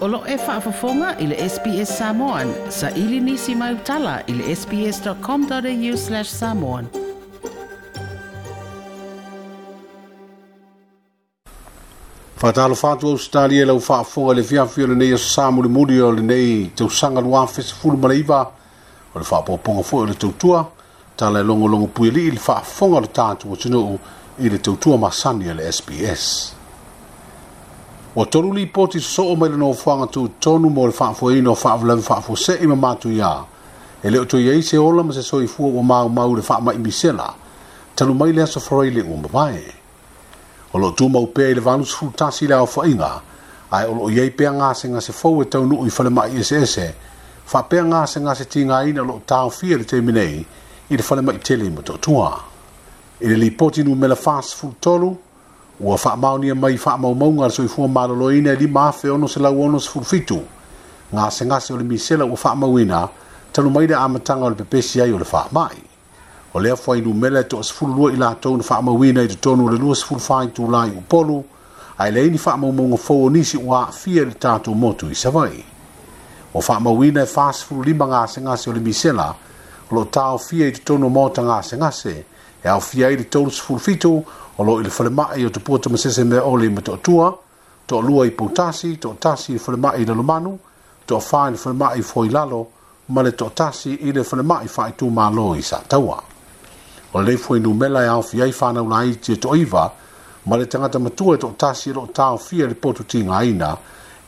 Olo e whaafafonga i le SBS Samoan. Sa ili nisi mai utala i le sbs.com.au slash samoan. Whatalo whātua ustali e lau whaafonga le fiafio le nei asamu le muri o le nei sanga lua fesi fulu maleiva o le whaapoponga fo o le tautua tala e longo longo puili i le whaafonga le tātua o i le tautua masani le SBS o tolu li poti so o mai no fanga tu tonu mo le whaafuaina fa whaavalawi whaafuse i mamatu ia. E leo tu ye se ola ma se i fu o mau u le ma i sela Tanu mai le asa wharai le ua mawae. O lo tu mau pe le vanus futasi la au whainga. Ai o lo iei pēa se nga se fau e tau nuu i se se ese ese. Whapea se nga se tinga ina lo tau fi le te mine i le whale mai tele i mato tua. e le li poti nu mele fa fu tolu. ua faamao nia mai faamaumauga a le soifua maloloina e lima afe ono se lau ono sefulufitu gasegase o le misela ua faamauina talu mai le amataga o le pepesi ai o le faamaʻi o lea fuailumela e toʻasefululua i latou na faamauina i totonu o le lua sefulufaitulā i upolu ae leai ni faamaumauga fou o nisi ua aafia i le tatou motu i savai ua faamauina e fasefululima gasegase o le misela o loo taofia i totonu o mota gasegase e au fia i le tolu se fulfitu o lo i le falemae o te puata masese mea ole ma to atua to alua i pautasi to atasi i le falemae i le lomanu to afā i le falemae i foi lalo ma le to atasi i le falemae faaitu mālo i sa taua o le leifua i numela e au fia i fanaula ai tia toʻiva ma le tagata matua e to atasi e loo taofia i le potu tigaina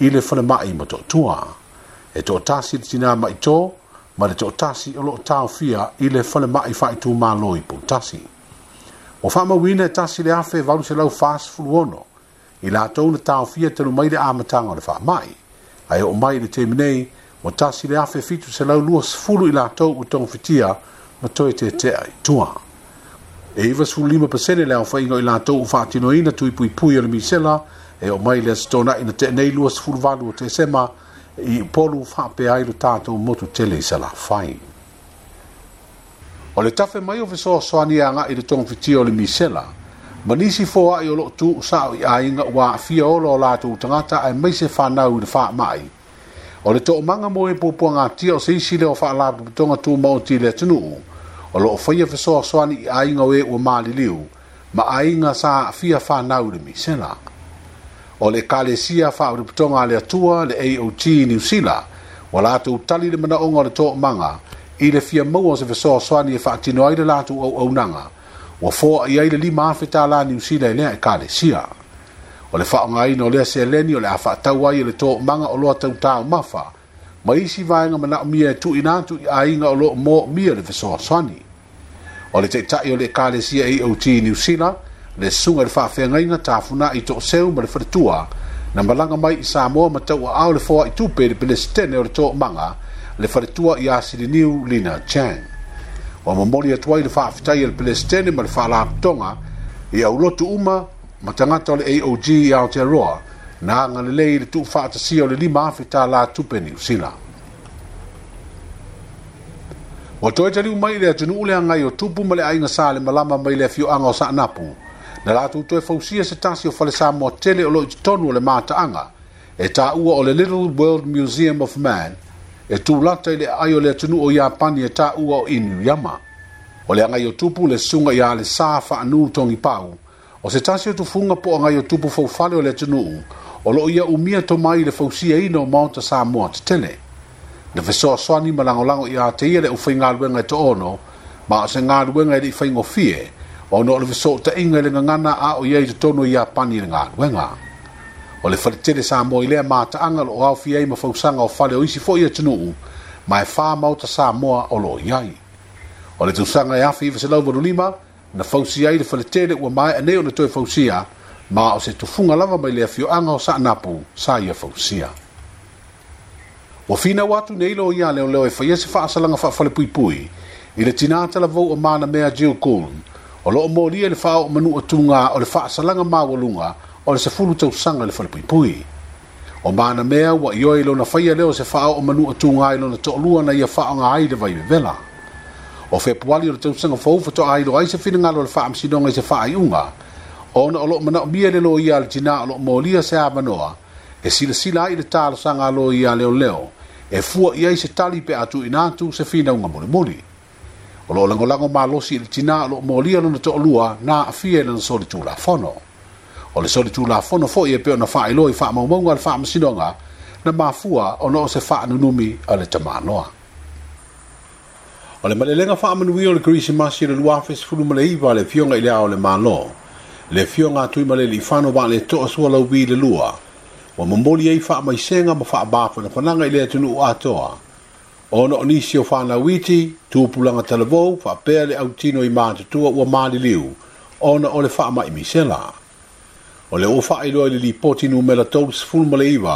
i le falemaʻi ma to atua e to atasi i le tinā maʻitō ma le toʻatasi o loo taofia i le fale maʻi faaitumālo i poutasi ua faamauina e tasi le afe 8:46 i latou na taofia telu mai le a mataga o le faamaʻi ae o mai i le teminei ua tasi le afe fulu i latou ua fitia ma toe teatea i tua e 95pesene le aofaiga i latou u faatinoina tuipuipui o le misela e o mai le stona te asitonaʻi na teanei 28 o tesema te i polu fape ai lo tato motu tele i sala fai. O le tafe mai o viso o soani a nga i le tong fiti o le misela, ma nisi fo a i o loktu o sao i a inga wa a fia o lo lato u tangata ai mai se whanau i le fape mai. O le toko manga mo e pōpua ngā tia o seisi leo wha ala putonga tō mauti le tunu u, o lo o whaia whesoa soani i a inga we o maali liu, ma a inga sa a fia whanau le misela. Mm o le kalesia faaoliputoga a le atua le aot niusila ua latou tali le manaʻoga o le toʻamaga i le fia maua o se fesoasoani e faatino ai le latou auaunaga ua foaʻi ai le lima afe tālā niusila e lea ekalesia o le faaaogāina o lea seleni o le a faatau ai e le toʻamaga o loa tautāumafa ma isi vaega manaʻomia e tuuina atu i aiga o loo moomia le fesoasoani o le taʻitaʻi o le ekalesia aot niusila le suga i le faafeagaina tafunaʻi toʻaseu ma le faletua na malaga mai i samoa ma au le foaʻi tupe i le pelesitene o le toʻamaga le faletua i asiliniu lina chang ua momoli atu ai le faafetai i le pelesitene ma le faalapotoga i lotu uma ma tagata o le aog i aotearoa na aga lelei i le tuufaatasia o le lima afe tālā tupe niusila ua toe taliu mai i le atunuu le agai o tupu ma le aiga sa le malama mai le afioaga o saanapu na latou toe fausia se tasi o falesamoa tele o loo i tonu o le mataaga e taʻua o le little world museum of man e tulata i le ai o le atunuu o iapani e taʻua o inuiama o le agai o tupu le suga iā le sa faanū togipau o se tasi o tufuga po o agai o tupu foufale o le atunuu o loo ia umia tomai i le fausiaina o maota samoa tetele na fesoasoani ma lagolago iā te ia le ʻufaigaluega e toono ma o se galuega i leʻi faigofie o no le so ta inga le ngana a o ye to no ya pani le nga wenga o le fatele sa mo ile ma ta anga o a fi ai ma fausanga o fale o isi fo ye tunu mai fa ma o ta sa mo o lo yai o le tusanga ya e fi fa se lo bo lima na fausi ai le fatele o mai ane o le to fausia ma o se tufunga lava mai le fi anga o sa napu sa ye fausia o fina watu nei lo ya le o le fa e ye se fa sa langa fa fale pui pui ile tinata la vo o mana mea jiu kulu o loo molia le faao manua tuga o le faasalaga maualuga o le sefulu tausaga i le falepuipui o mana mea ua i oe lona faia lea o se fao o manua tuga ai lona toʻalua na ia faaaoga ai le vaivevela o fepuali o le tausaga fou to ai se finagalo o le faamasinoga i se faaiʻuga ona o loo manaʻomia le lo ia le tinā o loo molia se avanoa e silasila ai le talosaga lo ia leoleo e fua i ai se tali pe atuuina atu se finauga mulimuli o loo lagolago malosi i le tinā o loo molia lona toʻalua na aafia i lana solitulafono o le solitulafono foʻi e pe ona faailoa i faamaumauga a le faamasinoga na mafua ona o se faanunumi a le tamanoa o le malelega faamanuia o le krisimasi le lua fesifulu ma le iva le fioga i le a o le malo le fioga atui e ma le liʻifano vaaletoʻa sualauvi le lua ua momoli ai faamaisega ma faabafonafanaga i le atunuu atoa ona o nisi o whanawiti, tūpulanga televou, whapea le au tino i mātutua ua māli liu, ona o le whaama i misela. O le ofa i loa le lipoti nu mela tōru se fulma le iwa,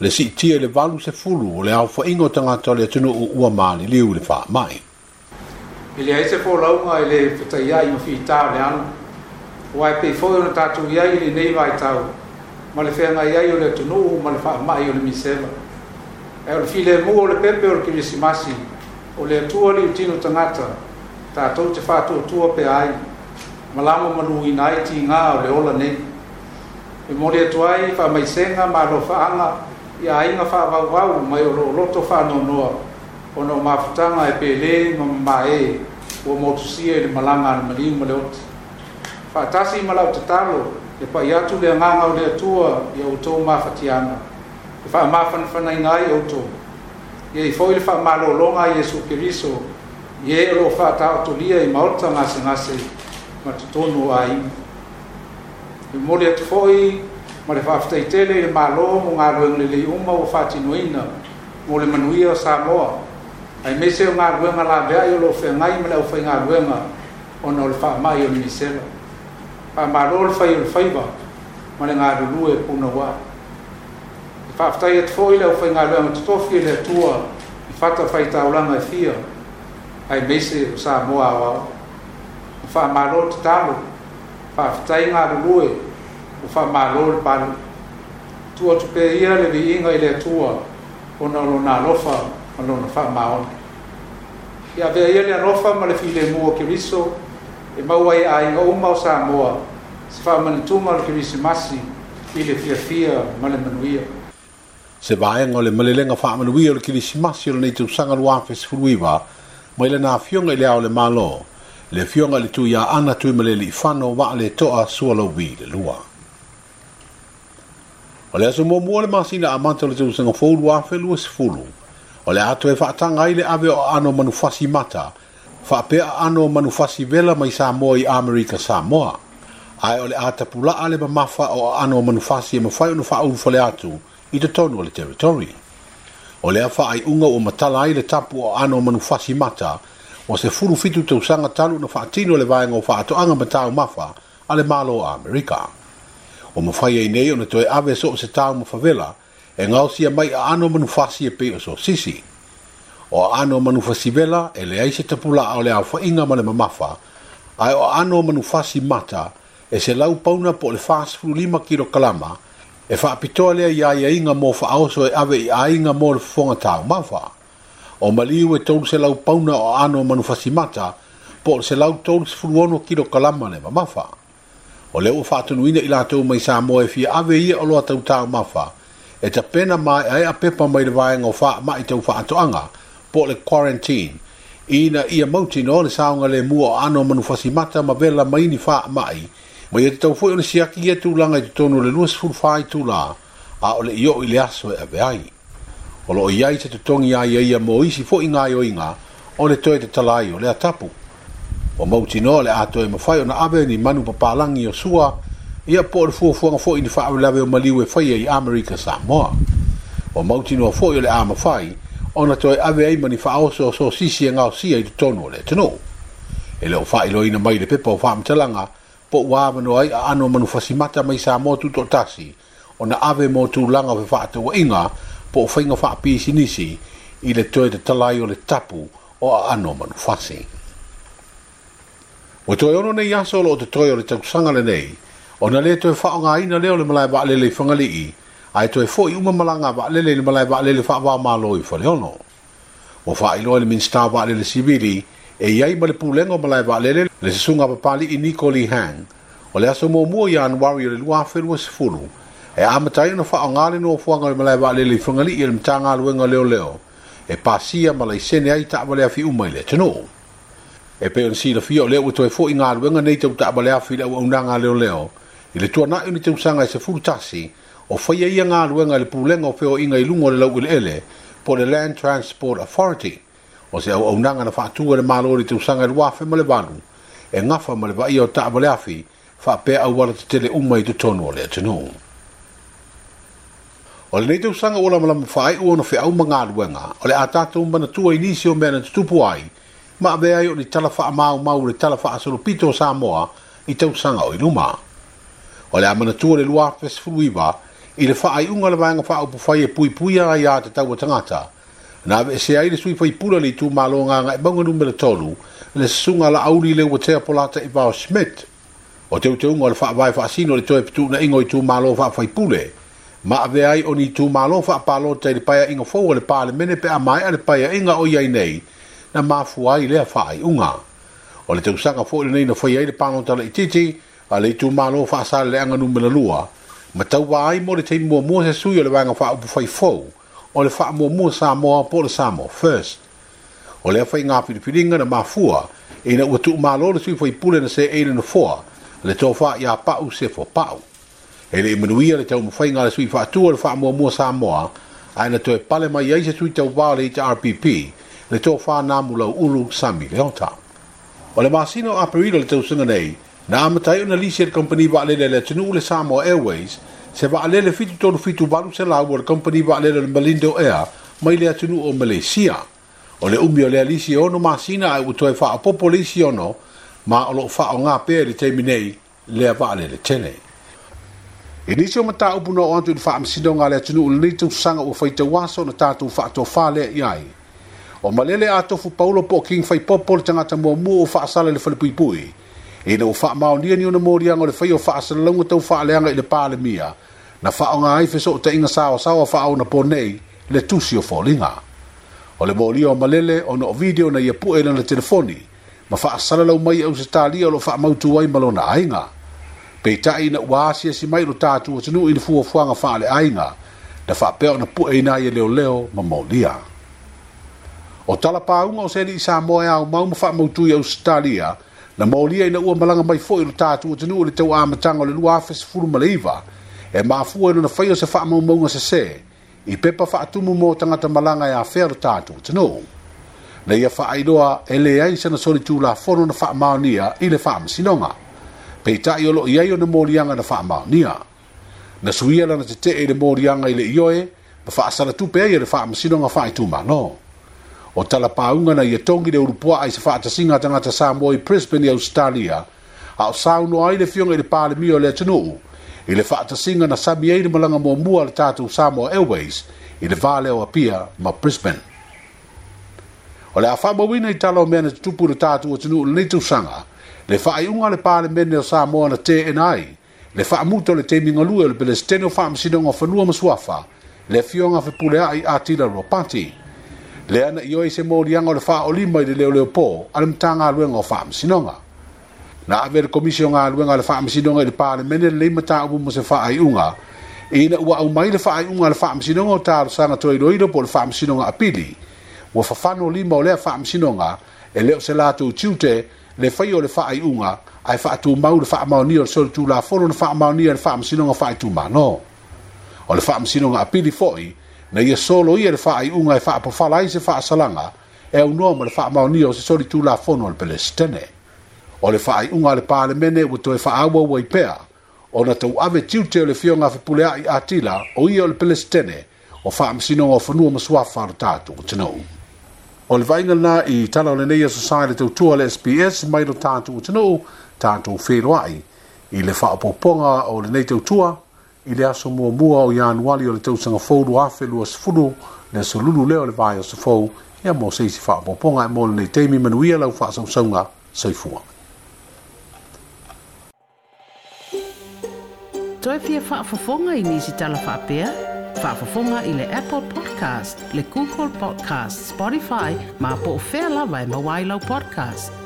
le si tia le valu se fulu o le au wha ingo tangata le atunu u ua māli liu le whaama mai. I le aise pō launga i le whataia i mawhi i tāo le anu, o ai pei fōi ona tātou iai i le neiva i tāo, ma le whenga iai o le atunu u ma le whaama i o le misela e o file mo le pepe o ke si simasi o le tua ni tino tangata ta to te fa to tua pe ai malamo manu i nai ti nga o le ola nei e mo le tua i fa mai senga ma lo fa anga i ai nga fa va va mai o lo to fa no no o no maftanga e pele ma mae o mo tu si e malanga no mali mo le ot fa tasi malau te talo e pa iatu le nganga o le tua i o to ma fatiana e fa ma fan fan ai ngai oto ye fo il fa ma lo longa yesu kristo ye lo fa ta oto lia i ma ta ma se ngase ma tonu ai e mo le foi ma le fa fa i tele le ma lo mo nga lo le le uma o fa ti noina mo le manuia sa mo ai me se nga lo nga la be ai lo fe ngai ma le fa nga lo ma o no le fa ma yo ni se ma lo fa yo fa ba ma le nga lo e puna wa faafetai atu e foʻi le aufaigaloe matotofi e le atua i fata faitaulaga e fia ae meise o sa moa aoao o faamālo tatalo faafetai galulue o faamālo le palu tua atu pe ia le viiga i le atua ona o lona alofa ma lona faamaona e avea ia le alofa ma le filemu e o keriso e maua e aiga uma o sa moa se faamanituma o le kerisimasi i le fiafia ma le manuia fia se vaenga o le malelenga whaamanui o le kirishimasi o le nei tu sanga lua fes furuiva, ma ile nga fionga ile ao le malo, le fionga le tu ia ana tui malele i whano wa le toa sua lo vi le lua. O le aso mua mua le masina a manta o le tu sanga fulu a fe lua se fulu, o le ato e whaatanga ile ave o ano manufasi mata, whaapea ano manufasi vela mai Samoa i Amerika Samoa, ai o le ata pula ale mamafa o ano manufasi e mawhai unu wha ulu fale atu, i te tonu o le territory. O lea wha ai unga o matala ai le tapu o ano manu fasi mata o se furu fitu te usanga talu na wha atino le vaenga o wha ato anga matau mafa a le malo o Amerika. O mawhai ai nei o na toe ave so o se tau ma favela e ngau sia mai a ano manu fasi e pe o so sisi. O ano manu fasi vela e le aise tapula a le awha inga ma le mamafa ai o ano manu fasi mata e se lau pauna po le fast fulu lima kilo kalama e e fa lea i aia e inga mō whaoso e ave i ainga mō le whonga tāu mawha. O maliu e tōru se lau pauna o ano manu whasimata, po se lau tōru se furuono kilo kalama le ma mawha. O leo whaatunu ina i lātou mai sā mō e fia ave i o loa tau tāu mawha, e ta pena mai e a pepa mai le vāenga o wha mai tau whaatoanga, po le quarantine. Ina ia mauti no le saunga le mu o ano manu whasimata ma vela maini wha mai, Mo e tau ni ona siaki e tū langa i te tono le luas fai tu la, a ole i o i le aso e ave ai. Olo o iai te tutongi ai e ia mo isi fwoi ngā i o inga, o le toi te talai o le atapu. O mauti no le ato e mawhai ona ave ni manu papalangi o sua, ia po le fuafuanga fwoi ni whaawe lawe o maliwe whaia i Amerika Samoa. O mauti no a fwoi le a mawhai, ona toi ave ei mani whaoso o so sisi e ngā o sia i te tono o le tono. E leo whaelo ina mai le pepa o whaamtalanga, o o po wa no ai ano manu mata mai sa mo tu totasi ona ave mo tu langa fa fatu inga po finga fa pi sinisi i le toi te talai o le tapu o a ano manu fasi o toi ono nei asolo o te toi o le tausanga le nei ona le toi fa nga ina le o le malai ba lele fanga le i ai toi fo i uma malanga ba le le malai ba le fa va ma loi fa le ono o fa i loi le minsta ba lele le sibili e iai ma le pulega o malae vaalele le susuga papali'i nicoli hang o le aso muamua i anuari o le 2fesfulu e amatai ona fa'aaogā le nuafuaga o le malae vaalele i fagali'i e le matagaluega leoleo e pasia ma laisene ai ta'avaleafi uma i le atunuu e pei ona silafia o le ua toe fo'i galuega nei tau ta'avaleafi i le auaunaga leo i le tuana o ni tausaga e sefulu tasi o faia ia ngal i le pulega o feoiga i luga o le lau'ileele po le land transport authority o se au au nanga na fatu le malo le tusanga le wafe mo le vanu e ngafa mo le vai o ta mo le afi fa pe au wala te tele uma i te tonu o le atinu o le nei tusanga ola malamu fai u ono fe au manga aluenga o le atata umba na tua inisi o mea na tutupu ai ma ave ai o ni tala faa mau mau le tala faa solo pito o Samoa i tusanga o iluma o le amana tua le luafe sifuruiva i le faa i unga le vanga faa upu fai e pui pui a ia te tau o na ave se ai sui foi pula ni tu malonga nga nga ibanga numera tolu le sunga la auli le watea polata i vao smet o teu teo ngol fa vai fa sino le toe tu na ingo i tu malo fa fai pule ma ave ai o tu malo fa palo te le paia inga fo le pale mene pe amai a le paia inga o iai nei na mafu ai le a fai unga o le teo sanga fo le nei na foi ai le pano tala i titi a le tu malo fa sale le anga numera lua ma tau wa mo le teimua mo se sui o le wanga fa upu fai fowa o le faa mua mua Samoa po le Samoa first. O le awhai ngā pilipilinga na mafua, e na ua tuu mālo le tuifo i pule na se eile na fua, le tō faa ia pau se fo pau. E le imanuia le tau mawhai ngā le sui faa tua le faa mua mua Samoa, a na tō e pale mai eise tui tau wā le i te RPP, le tō faa nā mula ulu sami le hota. O le māsino a perido le tau singa nei, na amatai una lise le kompani wa le le le tunu le Samoa Airways, se va ale le fitu tonu fitu balu se la war company va ale le melindo air mai le atunu o malaysia ole le umbi o le alisi o no masina ai utoe fa a popolisi o no ma o lo fa o nga pe le teminei le va ale le tene inicio mata upu no antu fa amsido nga le atunu o le tu sanga o faita waso na tatu fa to fa le yai o malele atofu paulo po king fai popol tanga tamo mu fa sala le fa le pui pui e na o fa mau ni ni ona mori ango le fa yo fa sa longo tau fa le ango le pa le mia na fa nga ai fe so te inga sa o sa o fa ona po nei le tu si o fo linga o le mori o malele ona o video na ye pu e na telefoni ma fa sa la lau mai o se ta li o fa mau tu ai malona ai nga pe ta ina wa si si mai lo ta tu o tu i le fu e o fa nga fa le ai nga da fa pe ona pu e na ye leo leo ma mori O tala pāunga o seri i Samoa e au maumu wha mautu i Australia, na maolia ina ua malaga mai foʻi lo tatou atunuu o le tauamataga o le lua afe sefulu ma le iva e mafua i na faia o se faamaumauga sesē i pepa faatumu mo tagata malaga e afea lo tatou atunuu na ia faailoa e leai sana solitulafono na faamaonia i le faamasinoga peitaʻi o loʻi ai ona moliaga na faamaonia na suia lana tetee i le moliaga i le ioe ma faasalatupe ai e le faamasinoga faaitumālō o tala paunga na yetongi le urupua ai se faata singa tangata Samoa i Brisbane i Australia, a o sauno ai le fionga i le pale mio le atunuu, i le faata singa na sami eire malanga mua mua le tatu Samoa Airways i le vale o apia ma Brisbane. O le afama wina i tala o mea na tupu le tatu atunuu le nitu sanga, le faa iunga le pale mene o Samoa na TNI, le faa muto le teiminga lue le pele steno faa msidonga fanua masuafa, le fionga fe pule ai atila ropanti. Le fionga fe pule ai atila ropanti le ana yo oi mo morianga o le faa olima i le leo leo po, al mta ngā luenga o faa msinonga. Na aver le al ngā al o le faa msinonga i le pāle mene le ima taa mo se faa i unga, e ina ua au mai le faa i unga le faa msinonga o taa rusanga toa i loido po le faa msinonga apili, wa fafano lima o lea faa msinonga e leo se lato utiute le fa o le faa i unga ai fa tu mau le faa maoni o le tu la foro le faa maoni o le faa sinonga fa i tu ma, no. O le faa msinonga apili foi, na ia solo ia le faaiʻuga e faapofala ai se faasalaga e aunoa ma le faamaonia o se solitulafono o le pelesetene e o le faaiʻuga a le palemene ua toe faaaua uai pea ona tauave tiute o le fioga fepuleaʻi atila o ia o le pelesetene o faamasinoga o fanua ma suafa le tatou tanou o le vaiga lenā i tala o lenei asosae le tautua le sps mai lo tatou tanou tatou feloaʻi i le faapoopoga o lenei tautua i le aso muamua o ianuali o le tausaga folu afe luasfulu le aso lulu lea o le vae aso fou ia mo seisi faapoopoga e mo lenei taimi manuia lau faasausauga saifua toe fia faafofoga i nisi talafaapea faafofoga i le apple podcast le google podcast spotify ma po o fea lava e mauā i lau podcast